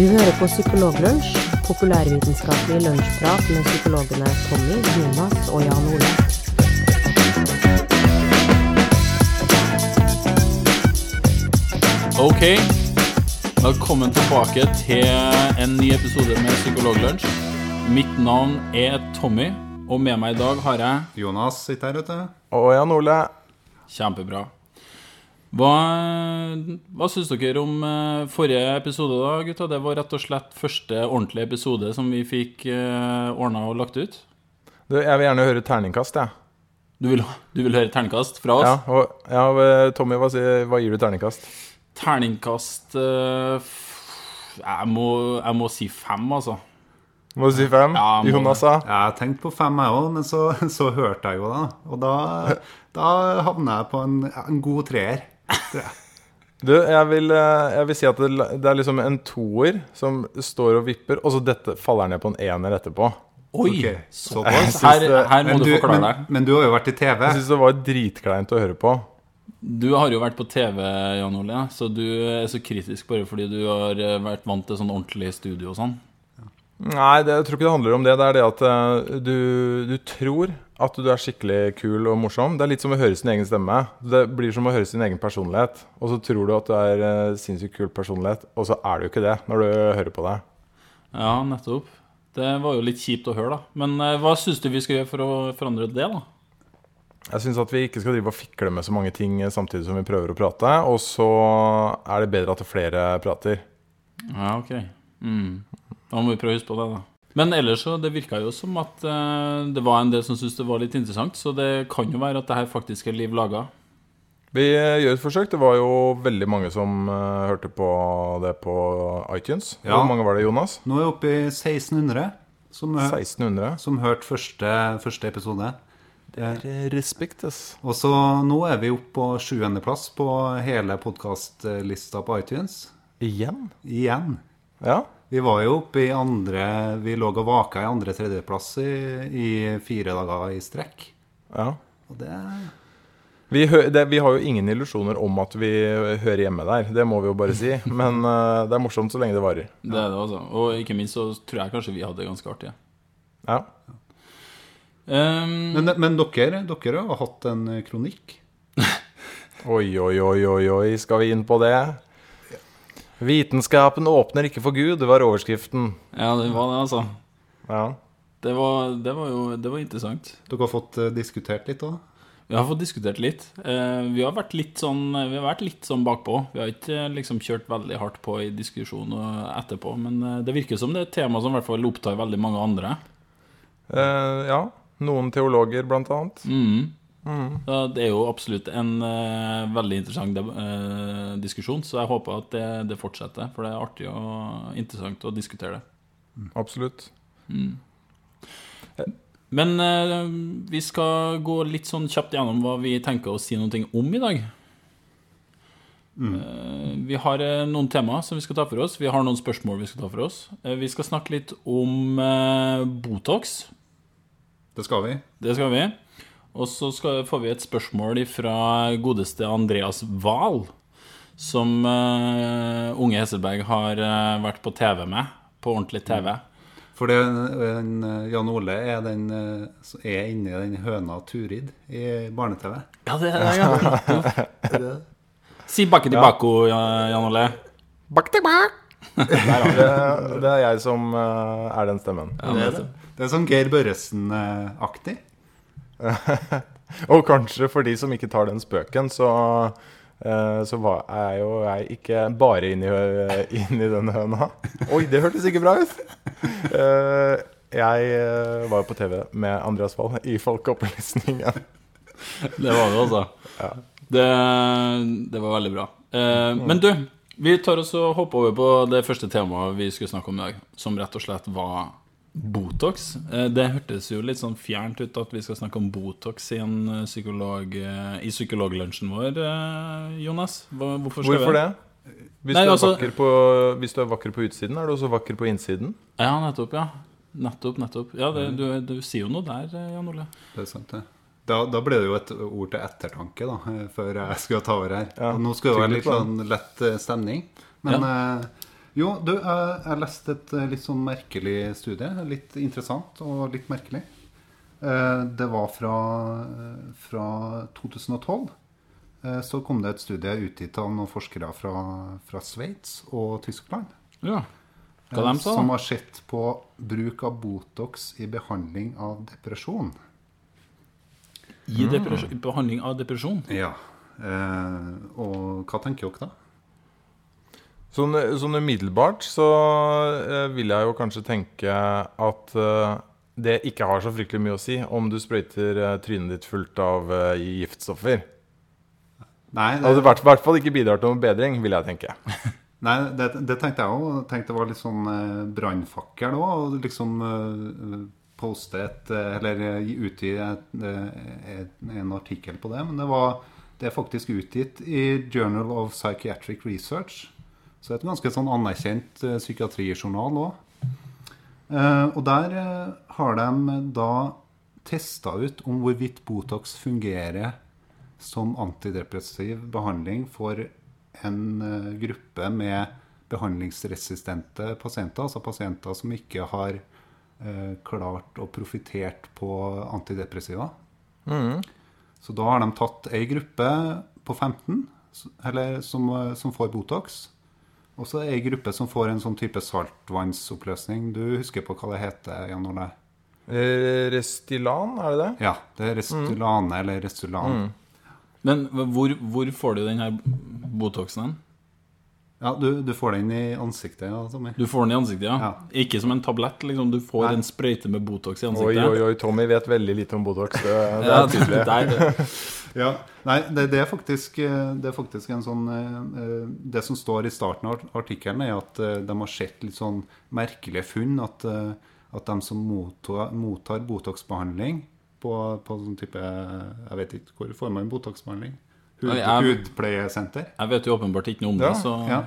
Du hører på Psykologlunsj, populærvitenskapelig lunsjprat med psykologene Tommy, Jonas og Jan Ole. Ok, velkommen tilbake til en ny episode med Psykologlunsj. Mitt navn er Tommy, og med meg i dag har jeg Jonas sitter her, ute. Og Jan Ole, Kjempebra. Hva, hva syns dere om eh, forrige episode, da, gutta? Det var rett og slett første ordentlige episode som vi fikk uh, ordna og lagt ut. du, jeg vil gjerne høre terningkast, jeg. Du vil, du vil høre terningkast fra oss? Ja, og, ja, Tommy, hva, hva gir du terningkast? Terningkast uh, jeg, må, jeg må si fem, altså. Må du si fem? Ja, må Jonas, da? Jeg tenkte på fem, jeg òg, men så, så hørte jeg jo det. Og da, da havner jeg på en, en god treer. Du, jeg vil, eh, jeg vil si at det, det er liksom en toer som står og vipper, og så dette faller ned på en ener etterpå. Oi! Okay. såpass. såpass. Her, her må Men du du, forklare men, deg. men du har jo vært i TV. Jeg syns det var dritkleint å høre på. Du har jo vært på TV, Jan Ole, så du er så kritisk bare fordi du har eh, vært vant til sånn ordentlig studio og sånn. Nei, det, jeg tror ikke det handler om det. Det er det at eh, du, du tror at du er skikkelig kul og morsom. Det er litt som å høre sin egen stemme. Det blir som å høre sin egen personlighet. Og så tror du at du er uh, sinnssykt kul personlighet, og så er du ikke det når du hører på deg. Ja, nettopp. Det var jo litt kjipt å høre, da. Men eh, hva syns du vi skal gjøre for å forandre det, da? Jeg syns at vi ikke skal drive og fikle med så mange ting samtidig som vi prøver å prate. Og så er det bedre at flere prater. Ja, ok. Mm. Da må vi prøve å huske på det, da. Men ellers så, det virka jo som at eh, det var en del som syntes det var litt interessant, så det kan jo være at det her faktisk er liv laga. Vi eh, gjør et forsøk. Det var jo veldig mange som eh, hørte på det på iTunes. Ja. Hvor mange var det, Jonas? Nå er vi oppe i 1600 som, 1600. som hørte første, første episode. Respekt, ass. Og så nå er vi oppe på sjuendeplass på hele podkastlista på iTunes. Igjen? Igjen. Ja. Vi var jo oppe i andre Vi lå og vaka i andre-tredjeplass i, i fire dager i strekk. ja. Og det Vi, hø det, vi har jo ingen illusjoner om at vi hører hjemme der. Det må vi jo bare si. Men uh, det er morsomt så lenge det varer. Det er det, altså. Og ikke minst så tror jeg kanskje vi hadde det ganske artig. Ja. Um, Men, men dere, dere har hatt en kronikk. Oi, oi, oi, oi, oi. Skal vi inn på det? Vitenskapen åpner ikke for Gud, det var overskriften. ja, det var det, altså. Ja. Det var, det var jo det var interessant. Dere har fått eh, diskutert litt òg? Vi har fått diskutert litt. Eh, vi har vært litt sånn Vi har vært litt sånn bakpå. Vi har ikke eh, liksom kjørt veldig hardt på i diskusjon og etterpå, men eh, det virker som det er et tema som i hvert fall opptar veldig mange andre. Eh, ja. Noen teologer, blant annet. Mm. Så det er jo absolutt en uh, veldig interessant eh, diskusjon, så jeg håper at det, det fortsetter, for det er artig og interessant å diskutere det. Absolutt. Men uh, vi skal gå litt sånn kjapt gjennom hva vi tenker å si noe om i dag. Eh, vi har noen temaer som vi skal ta for oss. Vi har noen spørsmål vi skal ta for oss. Vi skal snakke litt om Botox. Det skal vi. Det skal vi. Og så skal, får vi et spørsmål fra godeste Andreas Wahl, som uh, Unge Hesselberg har uh, vært på TV med. På ordentlig TV. For det, en, eh, Jan Ole er, den, er inni den høna Turid i barne-TV. Ja, det er ja. Si bakke til bako, Jan Ole. Bakke til bak! det, det er jeg som er den stemmen. Ja, det er det. Det er sånn Geir Børresen-aktig. Og kanskje for de som ikke tar den spøken, så, uh, så var, er jo jeg ikke bare inni, inni den høna. Oi, det hørtes ikke bra ut! Uh, jeg eh, var på TV med Andreas Wahl i Folkeopplysningen. Det var det, altså. Det, det var veldig bra. Eh, men du, vi tar oss og hopper over på det første temaet vi skulle snakke om i dag, som rett og slett var Botox. Eh, det hørtes jo litt sånn fjernt ut at vi skal snakke om Botox i, en eh, psykolog, eh, i psykologlunsjen vår, Jonas. Hvorfor skal Hvorfor det? Hvis, Nei, du er altså- på, hvis du er vakker på utsiden, er du også vakker på innsiden? Ja, nettopp, ja. Nettopp, nettopp. Ja, det, du, du sier jo noe der, Jan Ole. Det er sant, det. Da, da ble det jo et ord til ettertanke, da, før jeg skulle ta over her. Ja, Og nå skulle det være litt sånn lett stemning. Men eh, Jo, du, jeg, jeg leste et eh, litt sånn merkelig studie. Litt interessant og litt merkelig. Eh, Det var fra, eh, fra 2012. Eh, Så kom det et studie utgitt av noen forskere fra, fra Sveits og Tyskland. Ja. Hva de sa Som har sett på bruk av Botox i behandling av depresjon. I depresjon, behandling av depresjon? Ja. Eh, og hva tenker dere da? Sånn, sånn umiddelbart så eh, vil jeg jo kanskje tenke at eh, det ikke har så fryktelig mye å si om du sprøyter eh, trynet ditt fullt av eh, giftstoffer. Nei, Altså i hvert, hvert fall ikke bidrar til noen bedring, vil jeg tenke. Nei, det, det tenkte jeg òg. Tenkte det var litt sånn eh, brannfakkel òg. Liksom eh, poste et eh, Eller eh, gi- utgi et, eh, et, en artikkel på det. Men det, var, det er faktisk utgitt i Journal of Psychiatric Research. Så det er et ganske sånn anerkjent eh, psykiatrijournal òg. Eh, og der eh, har de da testa ut om hvorvidt Botox fungerer som antidepressiv behandling for en gruppe med behandlingsresistente pasienter, altså pasienter som ikke har klart og profitert på antidepressiva. Så da har de tatt ei gruppe på 15 eller som, som får Botox. Og så ei gruppe som får en sånn type saltvannsoppløsning. Du husker på hva det heter, Jan Ole? Eh, Restylan, er det det? Ja, det er Restylane eller Restylan. Men hvor, hvor får du den her Botoxen hen? Ja, du, du får den i ansiktet, ja, Tommy. Du får den i ansiktet, ja? Ja. Ikke som en tablett, liksom. Du får Nei. en sprøyte med Botox i ansiktet. oi, oi, oi, Tommy vet veldig lite om Botox. Det, det Ja, er tydelig. der, Ja, nei, det, det, er faktisk, eh, det er faktisk en sånn eh, eh, Det som står i starten av artikkelen, er at de har sett litt sånn merkelige funn. At, at de som mottar, mottar Botox-behandling på, på sånn type Jeg vet ikke hvor får man Botox-behandling? Hud, hudpleiesenter? jeg vet jo åpenbart ikke noe om Ja, det, så ja.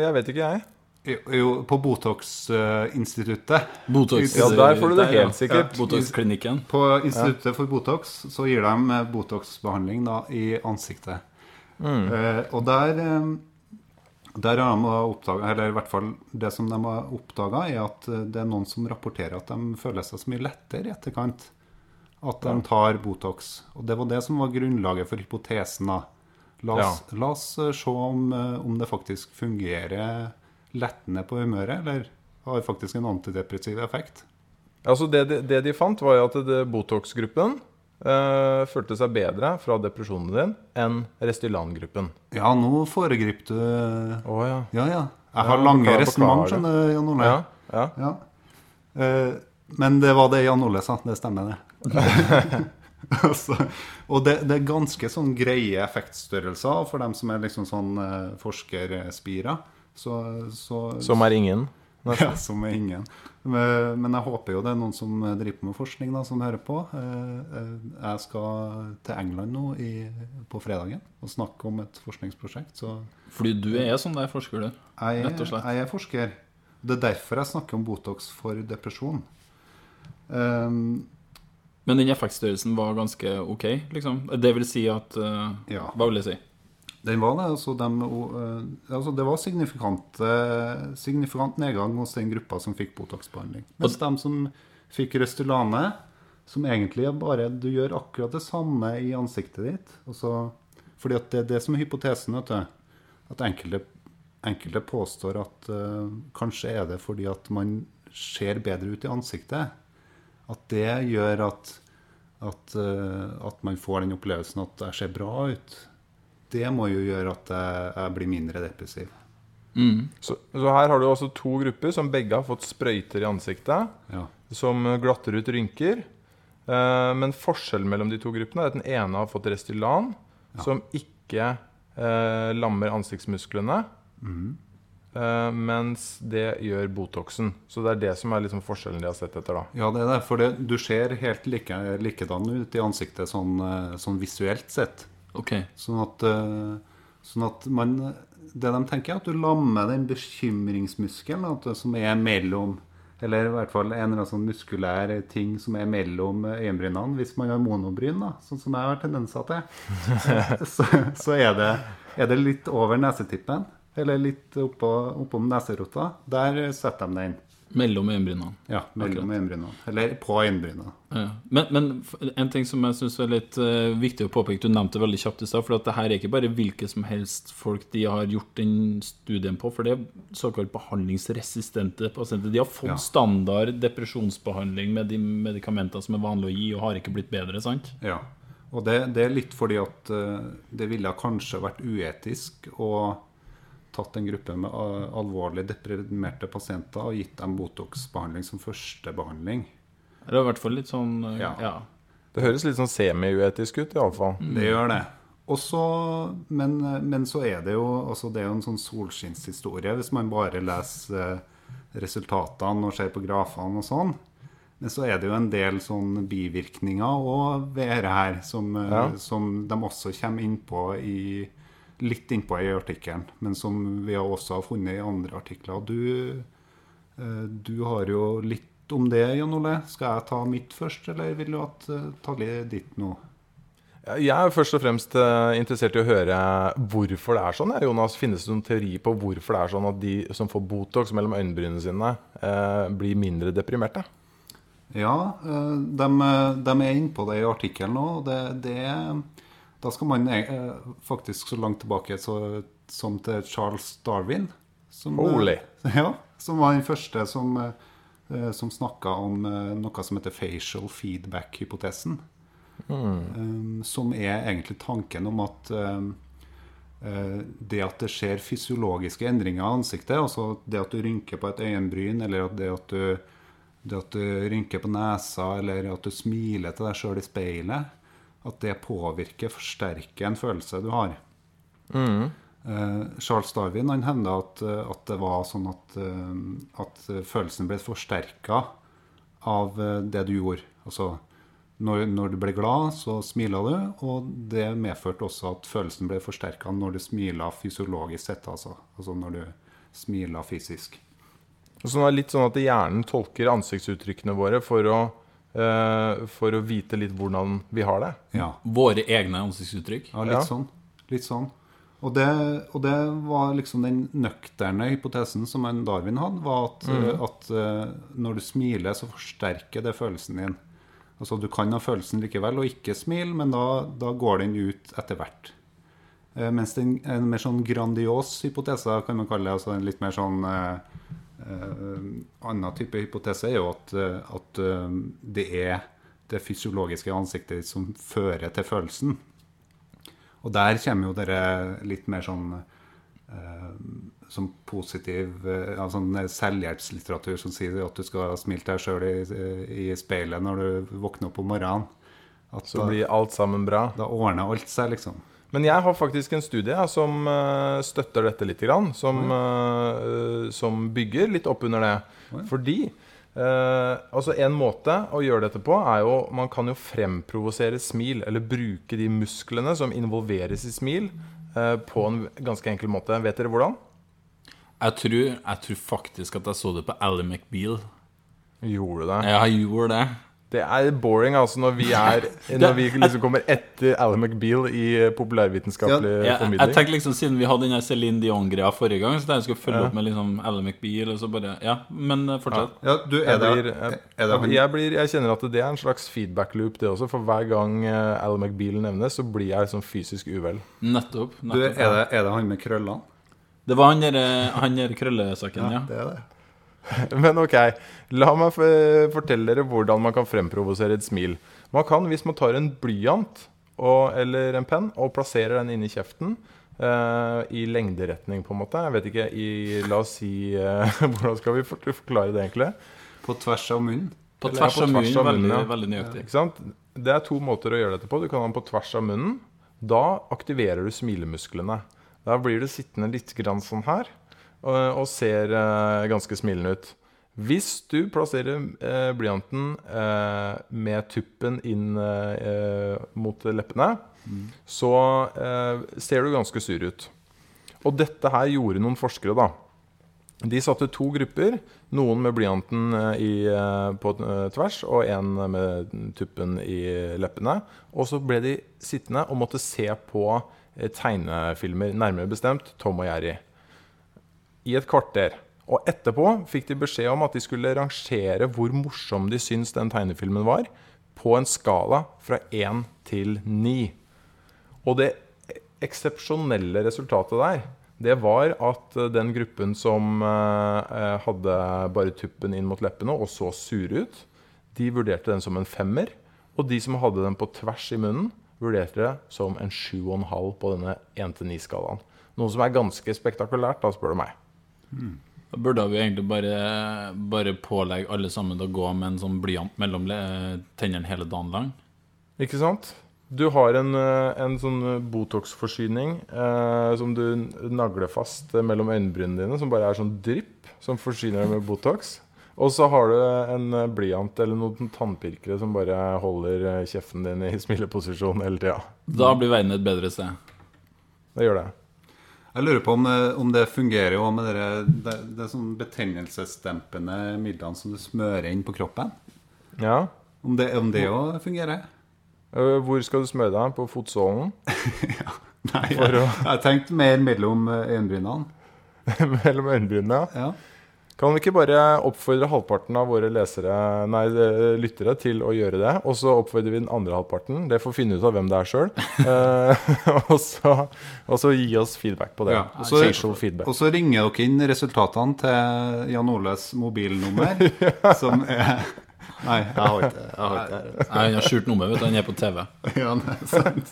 Jeg vet ikke, jeg. Jo, på Botox-instituttet. Botox, ja, der får du det helt sikkert. Ja, Botox-klinikken. På Instituttet for Botox så gir de eh, Botox-behandling i ansiktet. Eh, og der, eh, der har de oppdaga, eller i hvert fall det som de har oppdaga, er at eh, det er noen som rapporterer at de føler seg så mye lettere i etterkant. At de tar Botox. Og det var det som var grunnlaget for hypotesen. da. La oss, la oss se om, om det faktisk fungerer lettende på humøret, eller har faktisk en antidepressiv effekt. Altså det, de- det de fant, var at Botox-gruppen eh, følte seg bedre fra depresjonen din enn Restylan-gruppen. Ja, nå foregriper du Å ja. Ja, ja. Jeg Ja, har lange beklager, resonnement, skjønner du, Jan Ole. Ja, ja. Ja. Eh, men det var det Jan Ole sa. Det stemmer, det. altså, og det, det er ganske sånn greie effektstørrelser for dem som er liksom sånn eh, forskerspira. Så, så, Som er ingen. ja, som er ingen. Men, men jeg håper jo det er noen som driver på med forskning, da, som hører på. Eh, eh, Jeg skal til England nå i, på fredagen og snakke om et forskningsprosjekt. Så Fordi du er sånn der forsker, du. Rett og slett. jeg er forsker. Det er derfor jeg snakker om Botox for depresjon. Um, Men den effektstørrelsen var ganske ok, liksom? Det vil si at uh, Ja. Hva vil jeg si? Den var det. Altså, de, eh, altså det var signifikant, eh, signifikant nedgang hos den gruppa som fikk Botox-behandling. Mens de som fikk Restylane, som egentlig er bare Du gjør akkurat det samme i ansiktet ditt. Altså, fordi at det er det som er hypotesen. At enkelte, enkelte påstår at uh, kanskje er det fordi at man ser bedre ut i ansiktet. At det gjør at, at, uh, at man får den opplevelsen at jeg ser bra ut. Det må jo gjøre at jeg, blir mindre depressiv. Mm. Så, så her har du altså to grupper som begge har fått sprøyter i ansiktet. Ja. Som glatter ut rynker. Eh, men forskjellen mellom de to gruppene er at den ene har fått Restylan, som ikke eh, lammer ansiktsmusklene. Eh, mens det gjør Botoxen. Så det er det som er liksom forskjellen de har sett etter. da Ja, det er det. For det, du ser helt like, likedan ut i ansiktet sånn, eh, sånn visuelt sett. Ok. Sånn at, eh, sånn at man Det de tenker, er at du lammer den bekymringsmuskelen at som er mellom Eller i hvert fall en eller annen sånn muskulær ting som er mellom øyenbrynene. Hvis man har monobryn, da, sånn som jeg har tendenser til, så, så er, det, er det litt over nesetippen. eller litt oppå, oppom neserota, der setter de den. Mellom øyenbrynene. Ja, mellom øyenbrynene. Eller på øyenbrynene. Ja. Men, men en ting som jeg syns er litt uh, viktig å påpeke, du nevnte det veldig kjapt i stad, for at det her er ikke bare hvilke som helst folk de har gjort den studien på, for det er såkalt behandlingsresistente pasienter. De har fått Ja. standard depresjonsbehandling med de medikamentene som er vanlig å gi, og har ikke blitt bedre, sant? Ja. Og det, det er litt fordi at uh, det ville kanskje vært uetisk å tatt en gruppe med eh, alvorlig deprimerte pasienter og gitt dem Botox-behandling som førstebehandling. Det er i hvert fall litt sånn eh, Ja. ja. Det høres litt sånn semi-uetisk ut, iallfall. Det gjør det. Også, men, men så er det jo altså det er jo en sånn solskinnshistorie hvis man bare leser eh, resultatene og ser på grafene og sånn. Men så er det jo en del sånn bivirkninger og ved dette her som, Ja. som de også kommer innpå i litt innpå i artikkelen, men som vi også har funnet i andre artikler. Du, eh, du har jo litt om det, Jan Ole. Skal jeg ta mitt først, eller vil du at, eh, ta ditt nå? Jeg er først og fremst eh, interessert i å høre hvorfor det er sånn. Jonas, Finnes det noen teori på hvorfor det er sånn at de som får Botox mellom øyenbrynene sine, eh, blir mindre deprimerte? Ja, de, de er inne på det i artikkelen og Det, det, da skal man eh, faktisk så langt tilbake så, som til Charles Darwin. Som, eh, Holy. Ja, som var den første som, eh, som snakka om noe som heter facial feedback-hypotesen. Eh, som er egentlig tanken om at det at det skjer fysiologiske endringer i ansiktet, altså det at du rynker på et øyenbryn, eller at det at du, det at du rynker på nesa, eller at du smiler til deg sjøl i speilet, at det påvirker, forsterker en følelse du har. Eh, Charles Darwin han hevda at, eh, at det var sånn at, eh, at følelsen ble forsterka av det du gjorde. Altså når, når du ble glad, så smila du, og det medførte også at følelsen ble forsterka når du smila fysiologisk sett, altså. Altså når du smila fysisk. Så det er litt sånn at hjernen tolker ansiktsuttrykkene våre for å, for å vite litt hvordan vi har det. Ja, Våre egne ansiktsuttrykk. ja litt Ja. sånn. Litt sånn. Og det, og det var liksom den nøkterne hypotesen som en Darwin hadde, var at, at eh, når du smiler, så forsterker det følelsen din. Altså Du kan ha følelsen likevel og ikke smile, men da, da går den ut etter hvert. Eh, mens den, en mer sånn grandios hypotese, kan man kalle det, altså en litt mer sånn eh, eh, annen type hypotese, er jo at, eh, at eh, det er det fysiologiske ansiktet som fører til følelsen. Og der kommer jo dere litt mer sånn eh, som positiv eh, ja, sånn selvhjelpslitteratur som sier at du skal smile til deg sjøl i, i speilet når du våkner opp om morgenen. At Så blir alt sammen bra. da ordner alt seg, liksom. Men jeg har faktisk en studie ja, som eh, støtter dette litt. Grann, som, eh, som bygger litt opp under det. Fordi uh, altså En måte å gjøre dette på er jo Man kan jo fremprovosere smil, eller bruke de musklene som involveres i smil, eh, på en ganske enkel måte. Vet dere hvordan? Jeg tror, jeg tror faktisk at jeg så det på Ally McBeal. Gjorde du det. Jeg gjorde det. Det er boring altså når vi er Når vi liksom kommer etter Alan McBeal i eh, populærvitenskapelig Jeg, jeg formidling. tenker liksom Siden vi hadde den her Celine Dion-greia forrige gang, så tenkte jeg skulle følge opp med liksom Alan McBeal. Og så bare, ja, Men eh, fortsett. Ja, du, er Jeg, det, blir, jeg, er det han jeg, blir, jeg kjenner at det er en slags feedback loop, det også. For hver gang Alan McBeal nevnes, så blir jeg sånn fysisk uvel. Nettopp. du, er, det, er det han med krøllene? Det var han der, han der krøllesaken, ja. Det er det. Men ok, la meg fortelle dere hvordan man kan fremprovosere et smil. Man kan, hvis man tar en blyant og, eller en penn og plasserer den inni kjeften uh, i lengderetning, på en måte Jeg vet ikke, i La oss si uh, Hvordan skal vi forklare det, egentlig? På tvers av munnen? På Eller tvers på av tvers munnen. av Veldig, munnen, ja. veldig nøyaktig. Ikke sant? Det er to måter å gjøre dette på. Du kan ha den på tvers av munnen. Da aktiverer du smilemusklene. Da blir du sittende litt grann sånn her og, ser eh, ganske smilende ut. Hvis du plasserer eh, blyanten eh, med tuppen inn eh, eh, mot leppene, så eh, ser du ganske sur ut. Og dette her gjorde noen forskere, da. De satte to grupper. Noen med blyanten i, på tvers, og en med tuppen i leppene. Og så ble de sittende og måtte se på tegnefilmer, nærmere bestemt Tom og Jerry. I et kvarter. Og etterpå fikk de beskjed om at de skulle rangere hvor morsom de syns den tegnefilmen var, på en skala fra 1 til 9. Og det eksepsjonelle resultatet der, det var at eh, den gruppen som eh, hadde bare tuppen inn mot leppene og så sure ut, de vurderte den som en femmer. Og de som hadde den på tvers i munnen, vurderte det som en 7,5 på denne 1-9-skalaen. Noe som er ganske spektakulært, da spør du meg. Da burde vi egentlig bare, bare pålegge alle sammen å gå med en sånn blyant mellom tennene hele dagen lang. Ikke sant? Du har en, eh, en sånn Botox-forsyning eh, som du nagler fast eh, mellom øyenbrynene dine, som bare er sånn drypp som forsyner deg med Botox. Og så har du en eh, blyant eller noen tannpirkere som bare holder kjeften din i smileposisjon hele tida. Da blir verden et bedre sted. Det gjør det. Jeg lurer på om, eh, om det fungerer jo med dere, det, det sånn betennelsesdempende midlene som du smører inn på kroppen. Ja. Om det om òg fungerer? Eh, Hvor skal du smøre deg? På fotsålen? Nei, jeg, jeg tenkte mer mellom eh, øyenbrynene. Mellom øyenbrynene? Ja. Kan vi ikke bare oppfordre halvparten av våre lesere, nei, eh, lyttere til å gjøre det? Og så oppfordrer vi den andre halvparten. Det får finne ut av hvem det er sjøl. og, så- og så gi oss feedback på det. Ja, og så- feedback. Og så ringer dere inn resultatene til Jan Oles mobilnummer, som er Nei, jeg har ikke jeg har ikke det. Nei, Han har skjult nummer, vet du. Han er på TV. Ja, nei, sant.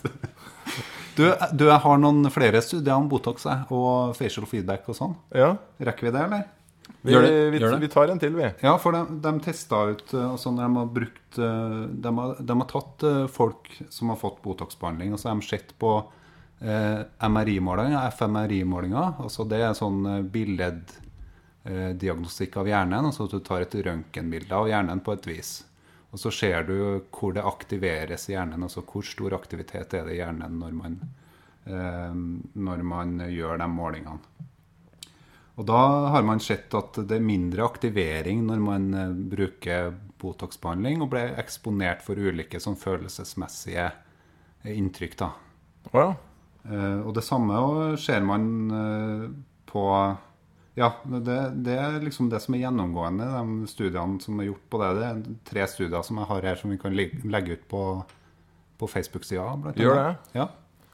Du, du, jeg har noen flere studier om Botox og facial feedback og sånn. Ja, Rekker vi det, eller? Vi, Gjør det, vi, gjør det. vi tar en til, vi. Ja, for de, de testa ut eh, altså når de har brukt eh, De har, de har tatt eh, folk som har fått Botox-behandling, og så har de sett på eh, MRI-målinger, FMRI-målinger. Altså det er sånn eh, billeddiagnostikk av hjernen. Altså at du tar et røntgenbilde av hjernen på et vis. Og så ser du hvor det aktiveres i hjernen, altså hvor stor aktivitet er det i hjernen når man, eh, når man gjør de målingene. Og da har man sett at det er mindre aktivering når man eh, bruker Botox-behandling og ble eksponert for ulike sånn følelsesmessige eh, inntrykk. da. Å ja. Eh, og det samme også ser man på Ja, det, det er liksom det som er gjennomgående, de studiene som er gjort på det. Det er tre studier som jeg har her, som vi kan legge ut på, på Facebook-sida. Gjør det? Ja.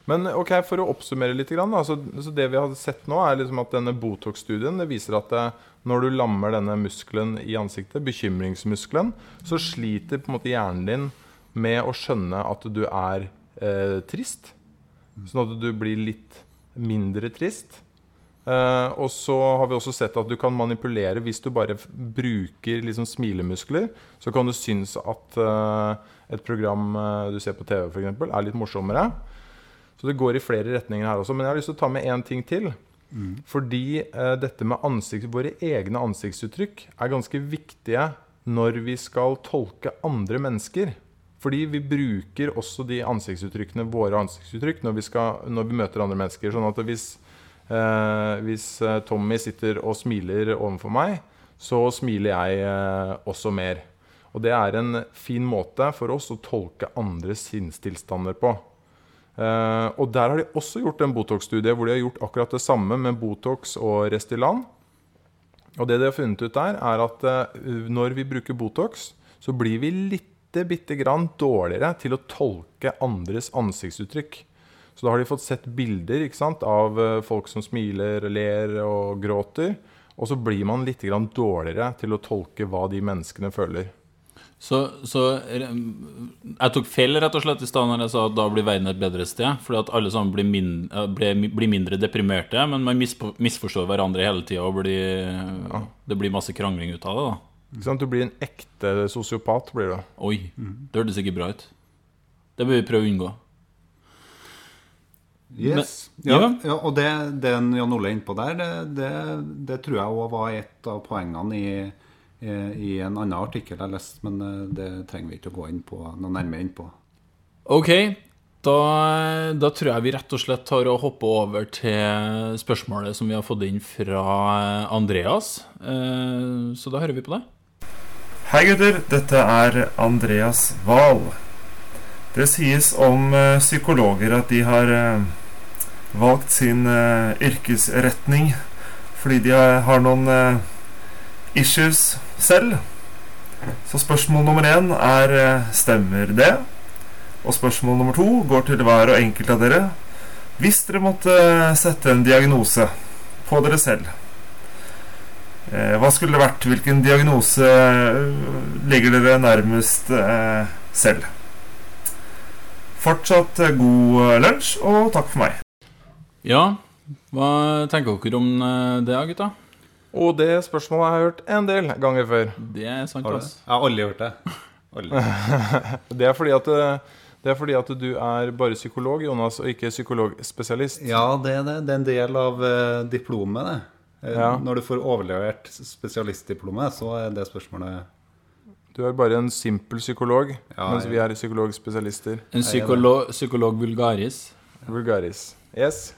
Men ok, for å oppsummere litt, da, så, så det vi har sett nå, er liksom at denne Botox-studien viser at det, når du lammer denne muskelen i ansiktet, bekymringsmuskelen, så sliter på en måte hjernen din med å skjønne at du er eh, trist. Sånn at du blir litt mindre trist. Eh, og så har vi også sett at du kan manipulere hvis du bare bruker liksom smilemuskler. Så kan du synes at eh, et program eh, du ser på TV f.eks., er litt morsommere. Så det går i flere retninger her også. Men jeg har lyst til å ta med én ting til. Fordi eh, dette med ansikt, våre egne ansiktsuttrykk er ganske viktige når vi skal tolke andre mennesker. Fordi vi bruker også de ansiktsuttrykkene, våre ansiktsuttrykk, når vi, skal, når vi møter andre mennesker. Sånn at hvis, eh, hvis eh, Tommy sitter og smiler overfor meg, så smiler jeg eh, også mer. Og det er en fin måte for oss å tolke andres sinnstilstander på. Eh, og der har de også gjort en Botox-studie hvor de har gjort akkurat det samme med Botox og Restylan. Og det de har funnet ut der, er at uh, når vi bruker Botox, så blir vi litt bitte grann dårligere til å tolke andres ansiktsuttrykk. Så da har de fått sett bilder sant, av uh, folk som smiler, ler og gråter. Og så blir man litt dårligere til å tolke hva de menneskene føler. Så, så jeg tok feil rett og slett i stad når jeg sa at da blir verden et bedre sted. Fordi at alle sammen blir, min, eh, blir, blir mindre deprimerte, men man misforstår hverandre hele tida, og blir, det blir masse krangling ut av det. da Ikke sant? Du blir en ekte sosiopat. blir du. Oi, det hørtes ikke bra ut. Det bør vi prøve å unngå. Yes. Men- ja, ja. ja, og det, det Jan Ole er innpå der, det, det, det tror jeg òg var et av poengene i, i, i en annen artikkel jeg leste, men eh, det trenger vi ikke å gå inn på, noe nærmere inn på. Ok, da, da tror jeg vi rett og slett tar og hopper over til spørsmålet som vi har fått inn fra Andreas. Eh, Så da hører vi på det. Hei gutter, dette er Andreas Wahl. Det sies om eh, psykologer at de har eh, valgt sin eh, yrkesretning fordi de har noen eh, issues selv. Så spørsmål nummer én er eh, stemmer det? Og spørsmål nummer to går til hver og enkelt av dere. Hvis dere måtte eh, sette en diagnose på dere selv, eh, hva skulle det vært? Hvilken diagnose ligger dere nærmest selv? Fortsatt god lunsj, og takk for meg. Ja, hva tenker dere om det, gutta? Og det spørsmålet har jeg hørt en del ganger før. Det er sant, Har du? Jeg har aldri hørt det. Aldri. Det er fordi at, eh, det er fordi at du er bare psykolog, Jonas, og ikke psykologspesialist. Ja, det er det. Det er en del av eh, diplomet, det. Eh, Ja. Når du får overlevert spesialistdiplomet, så er det spørsmålet Du er bare en simpel psykolog, Ja, mens vi er psykologspesialister. En psykolog, psykolog vulgaris. Vulgaris. Yes.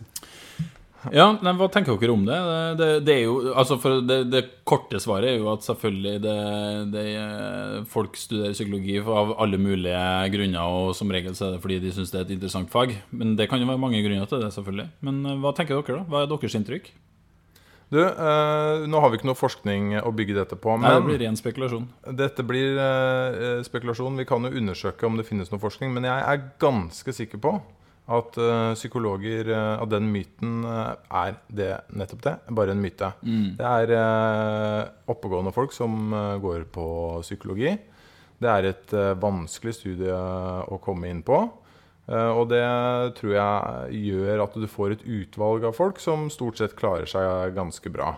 Ja, nei, Hva tenker dere om det? Det, det, jo, altså det, det korte svaret er jo at selvfølgelig det, det, er- folk studerer psykologi av alle mulige grunner, og som regel så er det fordi de syns det er et interessant fag. Men det kan jo være mange grunner til det, selvfølgelig. Men eh, hva tenker dere, da? Hva er deres inntrykk? Du, eh, nå har vi ikke noe forskning å bygge dette på, Nei, det blir ren spekulasjon. dette blir eh, spekulasjon. Vi kan jo undersøke om det finnes noe forskning, men jeg er ganske sikker på at eh, psykologer At av den myten eh, er det nettopp det. Bare en myte. Det er eh, oppegående folk som eh, går på psykologi. Det er et eh, vanskelig studie å komme inn på. Eh, og det tror jeg gjør at du får et utvalg av folk som stort sett klarer seg ganske bra.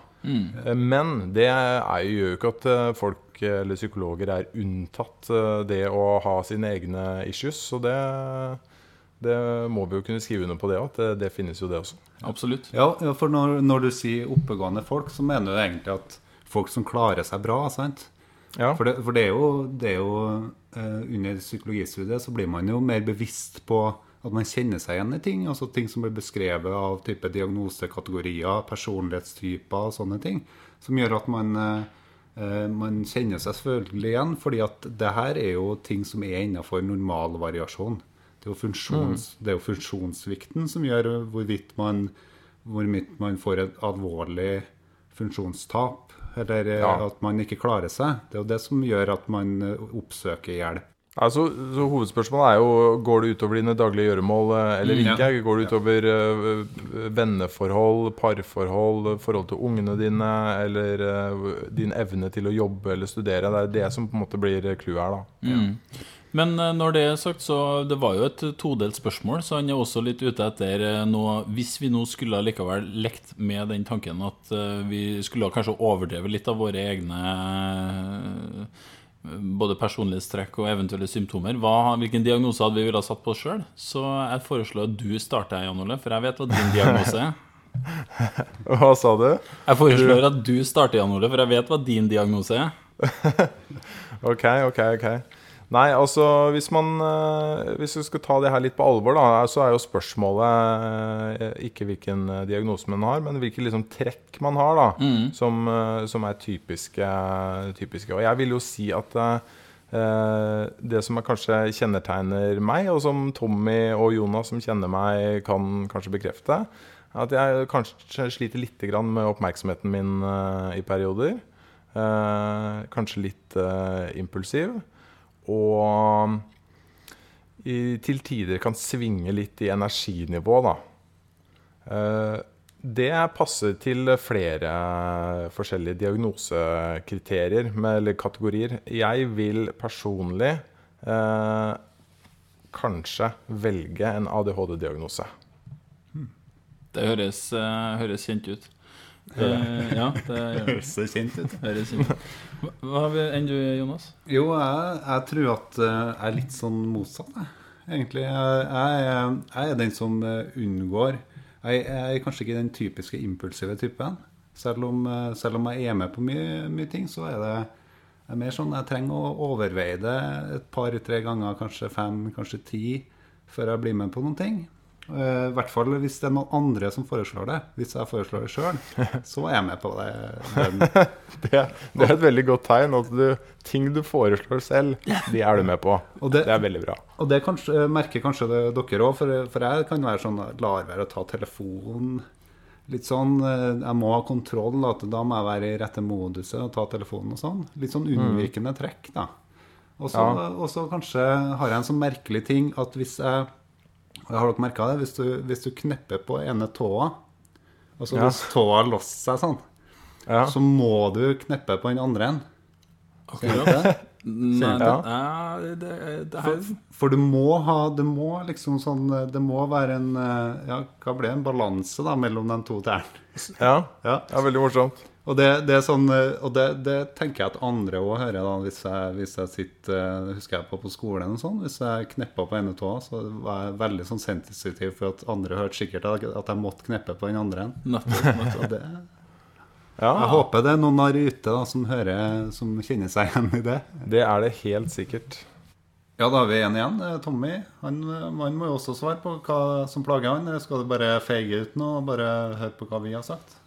Eh, Men det er, gjør jo ikke at eh, folk eh, eller psykologer er unntatt eh, det å ha sine egne issues. Så det, det må vi jo kunne skrive under på det òg, at det, det finnes jo det også. Absolutt. Ja, ja, for når, når du sier oppegående folk, så mener du egentlig at folk som klarer seg bra, sant? Ja. For det, for det er jo, det er jo eh, Under psykologistudiet så blir man jo mer bevisst på at man kjenner seg igjen i ting. Altså ting som blir beskrevet av type diagnosekategorier, personlighetstyper og sånne ting. Som gjør at man, eh, eh, man kjenner seg selvfølgelig igjen. fordi at det her er jo ting som er innafor normalvariasjon. Det er, jo funksjons, det er jo funksjonssvikten som gjør hvorvidt man, hvorvidt man får et alvorlig funksjonstap, eller eh, Ja. at man ikke klarer seg. Det er jo det som gjør at man eh, oppsøker hjelp. Altså, så Hovedspørsmålet er jo går det utover dine daglige gjøremål eh, eller Mm, ikke. Går det utover uh, venneforhold, parforhold, forhold til ungene dine, eller uh, din evne til å jobbe eller studere. Det er det som på en måte blir clouet her, da. Mm. Men eh, når det er sagt, så det var jo et todelt spørsmål, så han er også litt ute etter eh, noe Hvis vi nå skulle likevel lekt med den tanken at eh, vi skulle kanskje overdreve litt av våre egne både personlighetstrekk og eventuelle symptomer, hva, hvilken diagnose hadde vi ville ha satt på oss sjøl? Så jeg foreslår at du starter, Jan Ole, for jeg vet hva din diagnose er. Hva sa du? Jeg foreslår at du starter, Jan Ole, for jeg vet hva din diagnose er. Ok, ok, ok. Nei, altså hvis man eh, Hvis vi skal ta det her litt på alvor, da, så er jo spørsmålet eh, ikke hvilken eh, diagnose man har, men hvilke liksom trekk man har, da, som, eh, som er typiske, typiske. Og jeg vil jo si at det som er kanskje kjennetegner meg, og som Tommy og Jonas som kjenner meg, kan kanskje bekrefte, er at jeg kanskje sliter litt med oppmerksomheten min i perioder. Eh, kanskje litt impulsiv. Og til tider kan svinge litt i energinivå, da. Eh, det passer til flere forskjellige diagnosekriterier eller kategorier. Jeg vil personlig eh, kanskje velge en ADHD-diagnose. Det høres, eh, høres kjent ut. Eh, ja, det høres. Så kjent ut. Høres kjent ut. Hva- vi enn du, Jonas? Jo, jeg, jeg tror at eh, jeg er litt sånn motsatt, jeg. Egentlig. Jeg, jeg, jeg er den som eh, unngår jeg, jeg er kanskje ikke den typiske impulsive typen. Selv om, selv om jeg er med på mye, mye ting, så er det er mer sånn jeg trenger å overveie det et par-tre ganger, kanskje fem, kanskje ti, før jeg blir med på noen ting. Eh, I hvert fall hvis det er noen andre som foreslår det. Hvis jeg foreslår det sjøl, så er jeg med på det. Det, det er et veldig godt tegn. At du, ting du foreslår selv, de er du med på. Det- det er veldig bra. Og det kanskje, merker kanskje det, dere òg, for, for jeg kan være sånn lar være å ta telefonen. Litt sånn eh, Jeg må ha kontroll, at da må jeg være i rette moduset og ta telefonen og sånn. Litt sånn unnvirkende trekk, da. Og så Ja. kanskje har jeg en sånn merkelig ting at hvis jeg Har dere merka det? Hvis du, hvis du knepper på ene tåa, altså Ja. hvis tåa låser seg sånn, Ja. så må du kneppe på den andre en. Nei, det, Ja. nei, det, det er. For du må ha Det må liksom sånn Det må være en eh, Ja, hva ble det? En balanse da mellom de to tærne. ja. Ja. Det er veldig morsomt. Og det, det er sånn eh, Og det, det tenker jeg at andre òg hører, da, hvis jeg, hvis jeg sitter eh, husker jeg på på skolen og sånn. Hvis jeg kneppa på ene tåa, så var jeg veldig sånn sensitiv for at andre hørte sikkert at at jeg måtte kneppe på den andre. Nettopp. nettopp. Ja, jeg håper det er noen der ute da, som hører Som kjenner seg igjen i det. det er det helt sikkert. Ja, da har vi en igjen. Eh, Tommy han, han må jo også svare på hva som plager han. Eller skal du bare feige ut nå og bare høre på hva vi har sagt?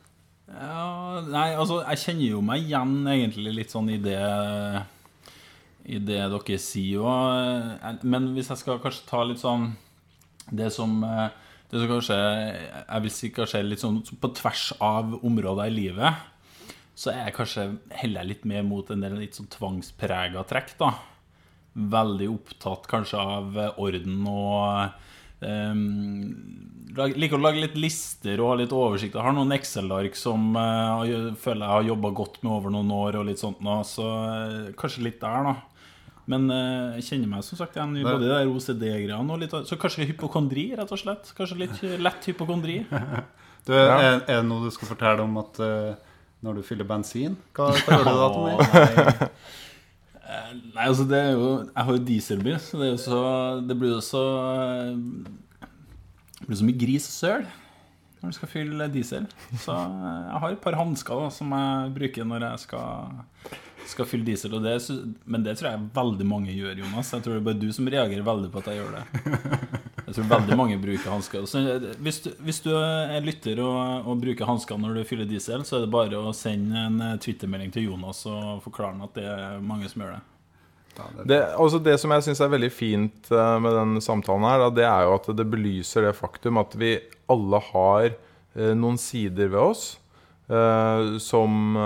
Ja, nei, altså, jeg kjenner jo meg igjen egentlig litt sånn i det I det dere sier jo. eh, Men hvis jeg skal kanskje ta litt sånn Det som eh, Det som kanskje Jeg vil si kanskje litt sånn på tvers av områder i livet, så er jeg kanskje heller litt mer mot en del litt sånn tvangsprega trekk, da. Veldig opptatt kanskje av eh, orden og Um, liker å lage litt lister og ha litt oversikt. Jeg har noen Excel-ark som uh, jeg føler jeg har jobba godt med over noen år, og litt sånt nå, så uh, kanskje litt der, da. Men eh, jeg kjenner meg som sagt igjen i både de der OCD-greiene og litt av- Så kanskje hypokondri, rett og slett. Kanskje litt lett hypokondri. Du, Ja. er, er det noe du skal fortelle om at uh, når du fyller bensin? Hva, hva gjør du da, Tommy? meg? nei. Eh, altså det er jo Jeg har jo dieselbil, så det er jo så Det blir jo så eh, Det blir så mye gris og søl når du skal fylle diesel. Så eh, jeg har et par hansker som jeg bruker når jeg skal, skal fylle diesel. Det, men det tror jeg veldig mange gjør, Jonas. Jeg tror det er bare du som reagerer veldig på at jeg gjør det. Jeg tror veldig mange bruker hansker. Eh, hvis, hvis du er lytter og, og bruker hansker når du fyller diesel, så er det bare å sende en twittermelding Twitter-melding til Jonas og forklare ham at det er mange som gjør det. Det, altså det som jeg syns er veldig fint eh, med den samtalen her, det er jo at det belyser det faktum at vi alle har eh, noen sider ved oss eh, som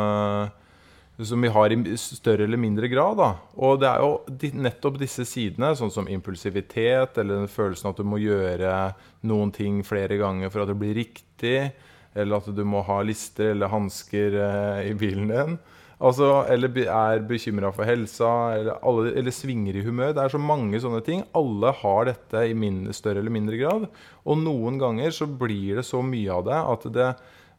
som vi har i større eller mindre grad. Da. Og det er jo nettopp disse sidene, sånn som impulsivitet, eller den følelsen at du må gjøre noen ting flere ganger for at det blir riktig, eller at du må ha lister eller hansker i bilen din. Altså, eller er bekymra for helsa, eller, alle, eller svinger i humør. Det er så mange sånne ting. Alle har dette i mindre, større eller mindre grad. Og noen ganger så blir det så mye av det at det,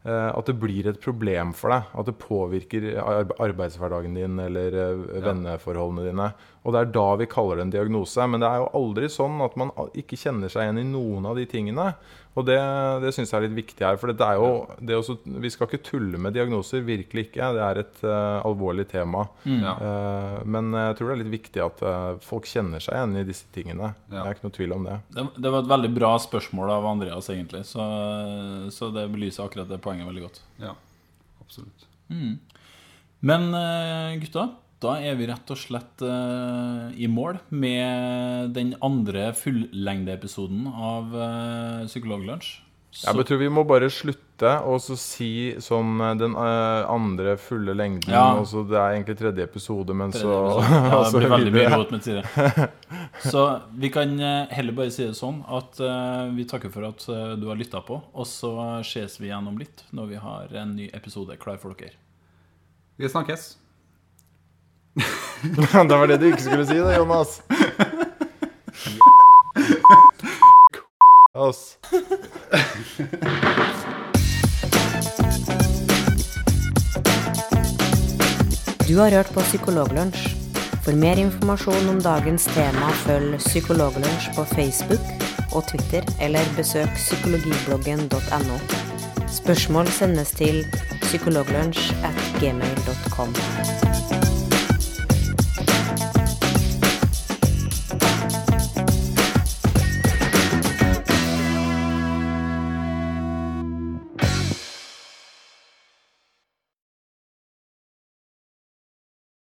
eh, at det blir et problem for deg. At det påvirker arbeidshverdagen din eller eh, venneforholdene dine. Og det er da vi kaller det en diagnose. Men det er jo aldri sånn at man ikke kjenner seg igjen i noen av de tingene. Og det, det syns jeg er litt viktig her. For det er jo, det er også, vi skal ikke tulle med diagnoser. Virkelig ikke. Det er et uh, alvorlig tema. ja. Uh, men jeg tror det er litt viktig at uh, folk kjenner seg igjen i disse tingene. Ja. Det er ikke noe tvil om det. Det, det var et veldig bra spørsmål av Andreas, egentlig. Så, så det belyser akkurat det poenget veldig godt. ja, absolutt. Men eh, gutta, da er vi rett og slett uh, i mål med den andre fullengdeepisoden av uh, Psykologlunsj. Jeg tror vi må bare slutte og så si sånn eh, den uh, andre fulle lengden. Ja. Og så Det er egentlig tredje episode, men så Ja, det så blir veldig mye rot med tide. Så vi kan eh, heller bare si det sånn at uh, vi takker for at eh, du har lytta på, og så ses vi igjen om litt når vi har en ny episode klar for dere. Vi snakkes. det var det du ikke skulle si, da, Jonas. Oss. Du har hørt på Psykologlunsj. For mer informasjon om dagens tema, følg Psykologlunsj på Facebook og Twitter, eller besøk psykologibloggen.no. Spørsmål sendes til psykologlunsj at gmail.com.